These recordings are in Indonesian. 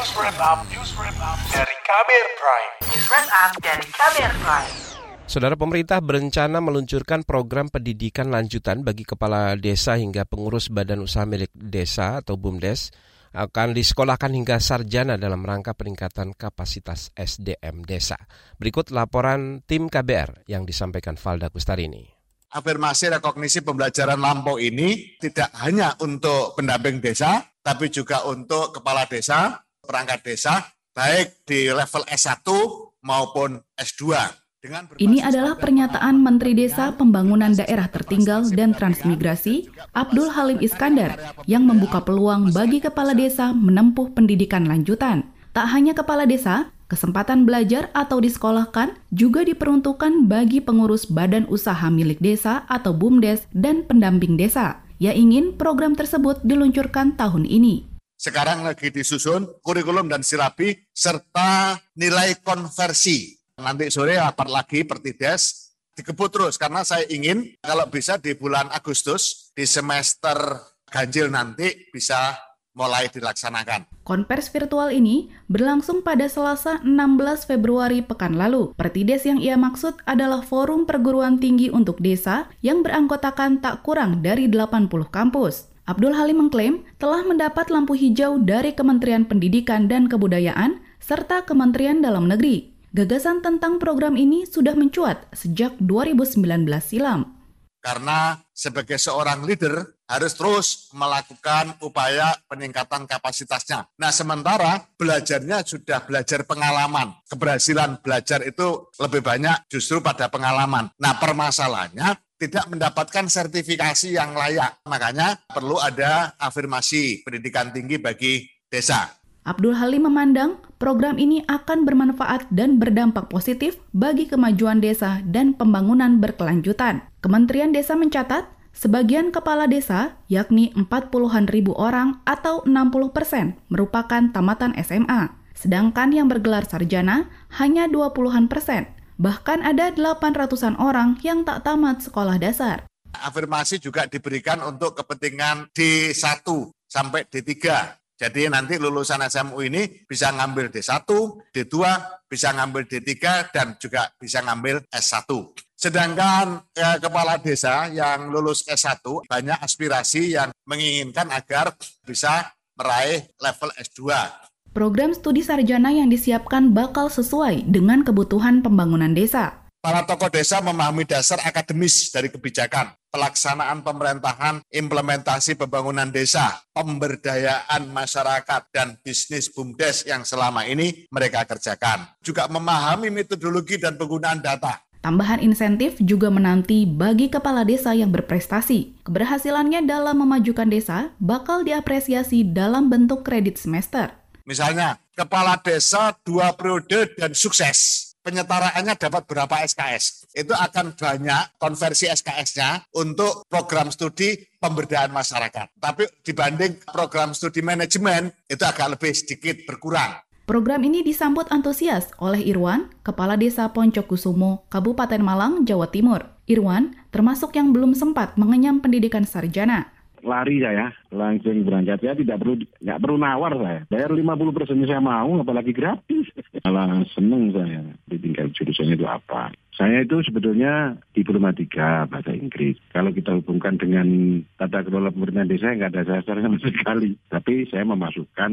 News Wrap Up, News Wrap Up dari Kamer Prime. News Wrap Up dari Kamer Prime. Saudara pemerintah berencana meluncurkan program pendidikan lanjutan bagi kepala desa hingga pengurus badan usaha milik desa atau BUMDes akan disekolahkan hingga sarjana dalam rangka peningkatan kapasitas SDM desa. Berikut laporan tim KBR yang disampaikan Valda Kustarini. Afirmasi rekognisi pembelajaran lampau ini tidak hanya untuk pendamping desa, tapi juga untuk kepala desa, perangkat desa, baik di level S1 maupun S2. Ini adalah pernyataan Menteri Desa Pembangunan Daerah Tertinggal dan Transmigrasi, Abdul Halim Iskandar, yang membuka peluang bagi kepala desa menempuh pendidikan lanjutan. Tak hanya kepala desa, kesempatan belajar atau disekolahkan juga diperuntukkan bagi pengurus badan usaha milik desa atau BUMDes dan pendamping desa. yang ingin program tersebut diluncurkan tahun ini. Sekarang lagi disusun kurikulum dan silabi serta nilai konversi Nanti sore rapat lagi Pertides dikebut terus karena saya ingin kalau bisa di bulan Agustus di semester ganjil nanti bisa mulai dilaksanakan. Konvers virtual ini berlangsung pada Selasa 16 Februari pekan lalu. Pertides yang ia maksud adalah forum perguruan tinggi untuk desa yang beranggotakan tak kurang dari 80 kampus. Abdul Halim mengklaim telah mendapat lampu hijau dari Kementerian Pendidikan dan Kebudayaan serta Kementerian Dalam Negeri Gagasan tentang program ini sudah mencuat sejak 2019 silam. Karena sebagai seorang leader harus terus melakukan upaya peningkatan kapasitasnya. Nah, sementara belajarnya sudah belajar pengalaman. Keberhasilan belajar itu lebih banyak justru pada pengalaman. Nah, permasalahannya tidak mendapatkan sertifikasi yang layak. Makanya perlu ada afirmasi pendidikan tinggi bagi desa. Abdul Halim memandang program ini akan bermanfaat dan berdampak positif bagi kemajuan desa dan pembangunan berkelanjutan. Kementerian Desa mencatat, sebagian kepala desa, yakni 40-an ribu orang atau 60 persen, merupakan tamatan SMA. Sedangkan yang bergelar sarjana hanya 20-an persen. Bahkan ada 800-an orang yang tak tamat sekolah dasar. Afirmasi juga diberikan untuk kepentingan D1 sampai D3 jadi nanti lulusan SMU ini bisa ngambil D1, D2, bisa ngambil D3, dan juga bisa ngambil S1. Sedangkan eh, kepala desa yang lulus S1 banyak aspirasi yang menginginkan agar bisa meraih level S2. Program studi sarjana yang disiapkan bakal sesuai dengan kebutuhan pembangunan desa. Para tokoh desa memahami dasar akademis dari kebijakan, pelaksanaan pemerintahan, implementasi pembangunan desa, pemberdayaan masyarakat, dan bisnis BUMDes yang selama ini mereka kerjakan. Juga memahami metodologi dan penggunaan data. Tambahan insentif juga menanti bagi kepala desa yang berprestasi. Keberhasilannya dalam memajukan desa bakal diapresiasi dalam bentuk kredit semester. Misalnya, kepala desa dua periode dan sukses penyetaraannya dapat berapa SKS. Itu akan banyak konversi SKS-nya untuk program studi pemberdayaan masyarakat. Tapi dibanding program studi manajemen, itu agak lebih sedikit berkurang. Program ini disambut antusias oleh Irwan, Kepala Desa Poncokusumo, Kabupaten Malang, Jawa Timur. Irwan termasuk yang belum sempat mengenyam pendidikan sarjana lari saya langsung berangkat saya tidak perlu nggak perlu nawar saya bayar 50 persen saya mau apalagi gratis malah seneng saya ditinggal jurusannya itu apa saya itu sebetulnya diplomatika bahasa Inggris. Kalau kita hubungkan dengan tata kelola pemerintahan desa, nggak ada dasar sama sekali. Tapi saya memasukkan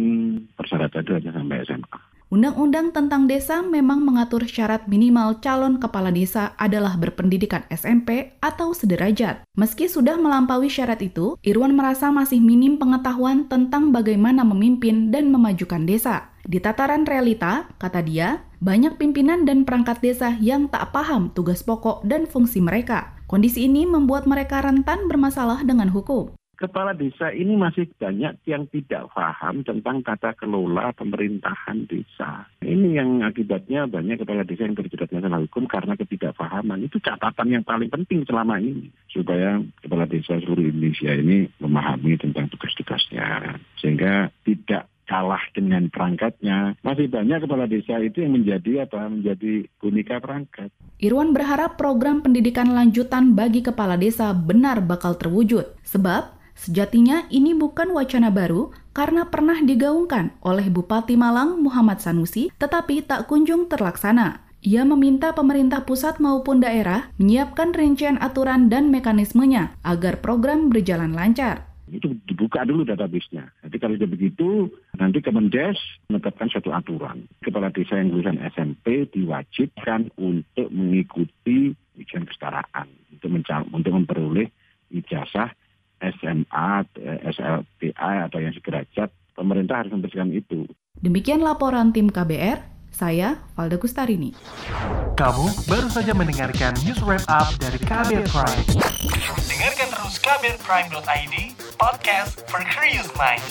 persyaratan itu hanya sampai SMA. Undang-undang tentang desa memang mengatur syarat minimal calon kepala desa adalah berpendidikan SMP atau sederajat. Meski sudah melampaui syarat itu, Irwan merasa masih minim pengetahuan tentang bagaimana memimpin dan memajukan desa. Di tataran realita, kata dia, banyak pimpinan dan perangkat desa yang tak paham tugas pokok dan fungsi mereka. Kondisi ini membuat mereka rentan bermasalah dengan hukum kepala desa ini masih banyak yang tidak paham tentang tata kelola pemerintahan desa. Ini yang akibatnya banyak kepala desa yang terjerat masalah hukum karena ketidakpahaman. Itu catatan yang paling penting selama ini. Supaya kepala desa seluruh Indonesia ini memahami tentang tugas-tugasnya. Sehingga tidak kalah dengan perangkatnya. Masih banyak kepala desa itu yang menjadi apa? Menjadi boneka perangkat. Irwan berharap program pendidikan lanjutan bagi kepala desa benar bakal terwujud. Sebab Sejatinya ini bukan wacana baru karena pernah digaungkan oleh Bupati Malang Muhammad Sanusi tetapi tak kunjung terlaksana. Ia meminta pemerintah pusat maupun daerah menyiapkan rincian aturan dan mekanismenya agar program berjalan lancar. Itu dibuka dulu database-nya. Jadi kalau sudah begitu, nanti Kemendes menetapkan satu aturan. Kepala desa yang lulusan SMP diwajibkan untuk mengikuti ujian kesetaraan untuk, untuk memperoleh ijazah SMA, SLTA atau yang sederajat. Pemerintah harus membersihkan itu. Demikian laporan tim KBR, saya Valda Kustarini. Kamu baru saja mendengarkan news wrap up dari Kabel Prime. Dengarkan terus kabelprime.id, podcast for curious mind.